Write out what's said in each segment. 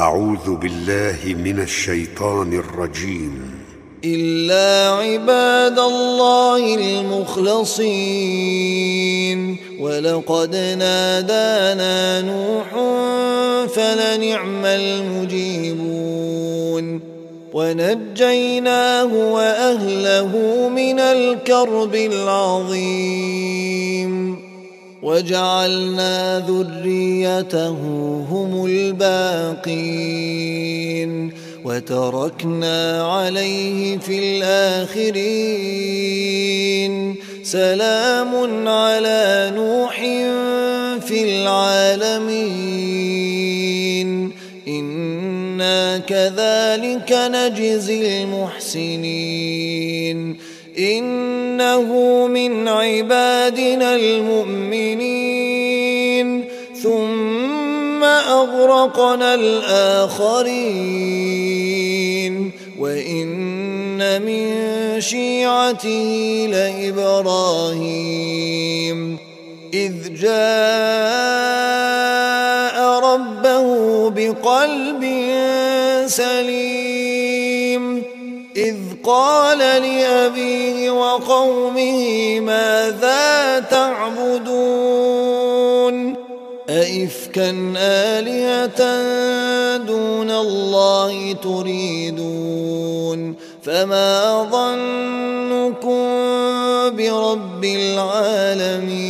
أعوذ بالله من الشيطان الرجيم. إلا عباد الله المخلصين. ولقد نادانا نوح فلنعم المجيبون. ونجيناه وأهله من الكرب العظيم. وجعلنا ذريته هم الباقين وتركنا عليه في الآخرين سلام على نوح في العالمين إنا كذلك نجزي المحسنين إنه من عبادنا المؤمنين. ثم أغرقنا الآخرين. وإن من شيعته لإبراهيم. إذ جاء ربه بقلب سليم. إذ قال لأبيه وقومه ماذا تعبدون؟ أئفكا آلهة دون الله تريدون؟ فما ظنكم برب العالمين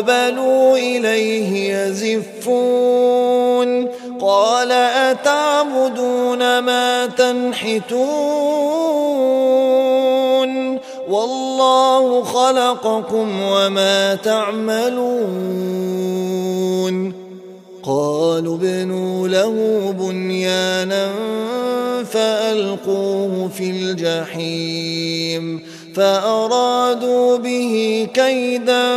فأقبلوا إليه يزفون. قال أتعبدون ما تنحتون؟ والله خلقكم وما تعملون. قالوا ابنوا له بنيانا فألقوه في الجحيم فأرادوا به كيدا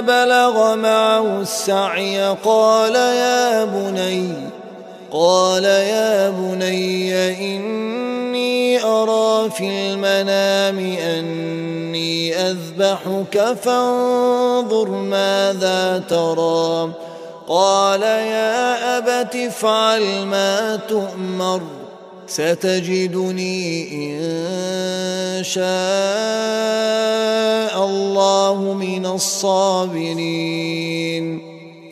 بلغ معه السعي قال يا بني قال يا بني إني أرى في المنام أني أذبحك فانظر ماذا ترى. قال يا أبت افعل ما تؤمر. ستجدني إن شاء الله من الصابرين.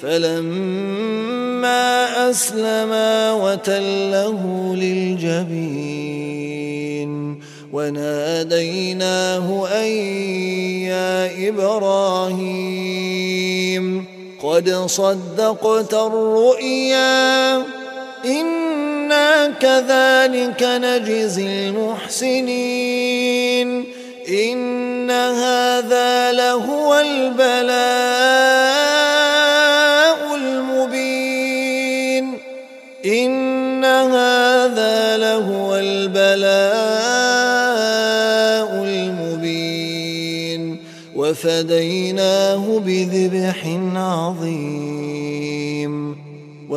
فلما أسلما وتله للجبين وناديناه أن يا إبراهيم قد صدقت الرؤيا إنا كذلك نجزي المحسنين. إن هذا لهو البلاء المبين. إن هذا لهو البلاء المبين. وفديناه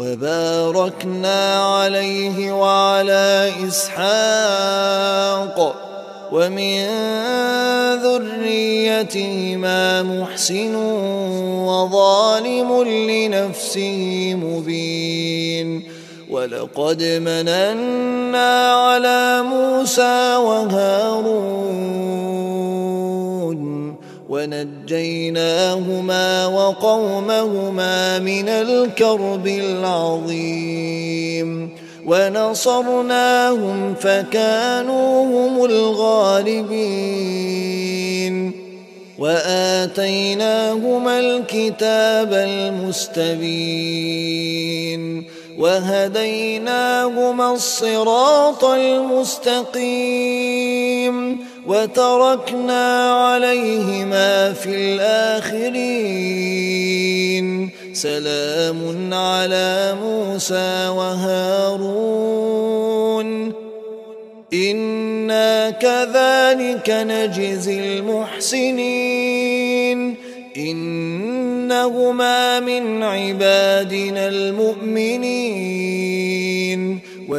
وباركنا عليه وعلى إسحاق ومن ذريتهما محسن وظالم لنفسه مبين ولقد مننا على موسى وهارون ونجيناهما وقومهما من الكرب العظيم. ونصرناهم فكانوا هم الغالبين. وآتيناهما الكتاب المستبين. وهديناهما الصراط المستقيم. وتركنا عليهما في الآخرين. سلام على موسى وهارون. إنا كذلك نجزي المحسنين. إنهما من عبادنا المؤمنين.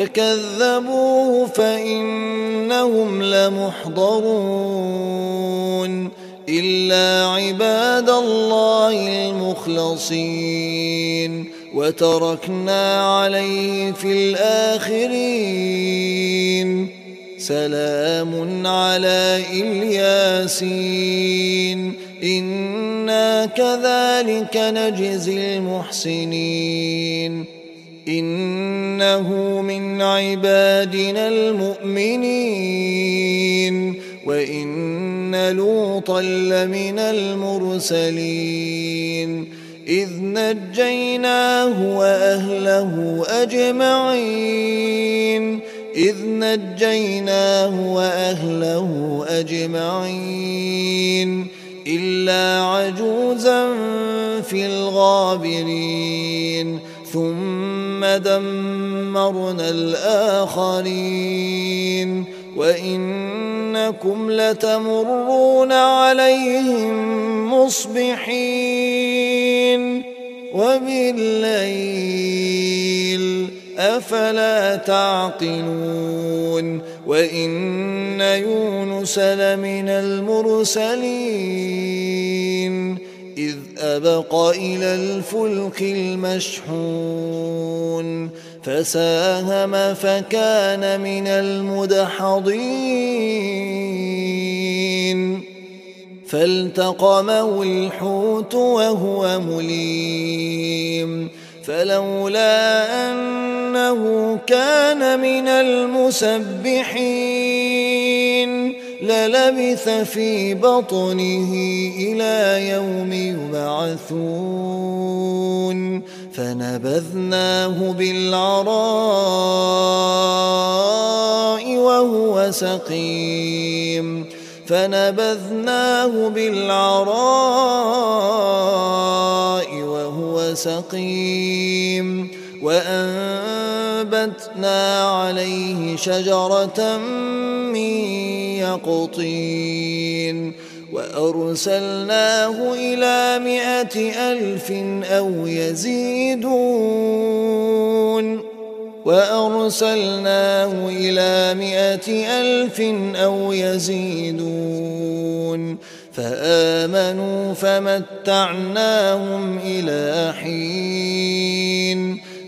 فكذبوه فإنهم لمحضرون إلا عباد الله المخلصين وتركنا عليه في الآخرين سلام على إلياسين إنا كذلك نجزي المحسنين إنه من عبادنا المؤمنين وإن لوطا لمن المرسلين. إذ نجيناه وأهله أجمعين. إذ نجيناه وأهله أجمعين. إلا عجوزا في الغابرين. ثم دمرنا الآخرين وإنكم لتمرون عليهم مصبحين وبالليل أفلا تعقلون وإن يونس لمن المرسلين أبق إلى الفلك المشحون فساهم فكان من المدحضين. فالتقمه الحوت وهو مليم فلولا أنه كان من المسبحين. للبث في بطنه إلى يوم يبعثون. فنبذناه بالعراء وهو سقيم. فنبذناه بالعراء وهو سقيم. وأنبتنا عليه شجرة من يقطين وأرسلناه إلى مائة ألف أو يزيدون وأرسلناه إلى مائة ألف أو يزيدون فآمنوا فمتعناهم إلى حين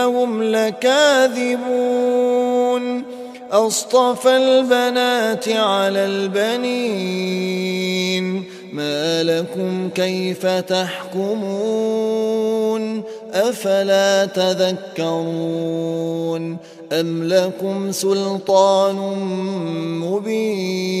إنهم لكاذبون. أصطفى البنات على البنين. ما لكم كيف تحكمون؟ أفلا تذكرون؟ أم لكم سلطان مبين؟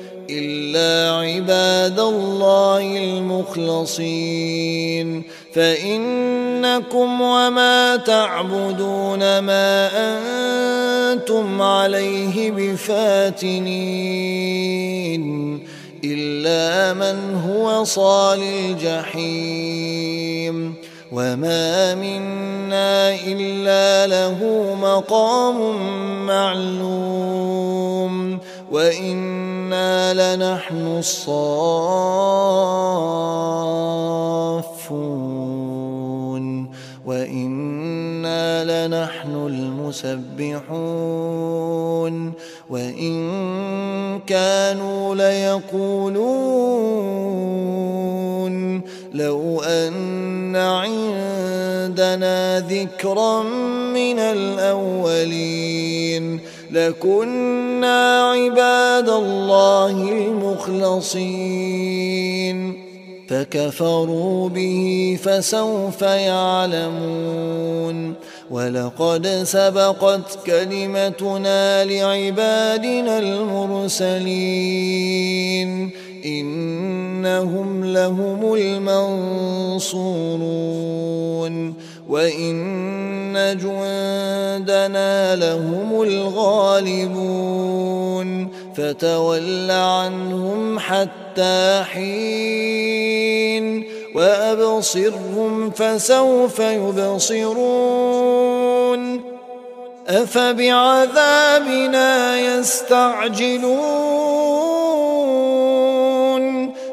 إلا عباد الله المخلصين. فإنكم وما تعبدون ما أنتم عليه بفاتنين. إلا من هو صال الجحيم. وما منا إلا له مقام معلوم. وإنا لنحن الصافون وإنا لنحن المسبحون وإن كانوا ليقولون لو أن عندنا ذكرا من الأولين لكنا عباد الله المخلصين. فكفروا به فسوف يعلمون. ولقد سبقت كلمتنا لعبادنا المرسلين. إنهم لهم المنصورون. وإن جندنا لهم الغالبون. فتول عنهم حتى حين وأبصرهم فسوف يبصرون. أفبعذابنا يستعجلون.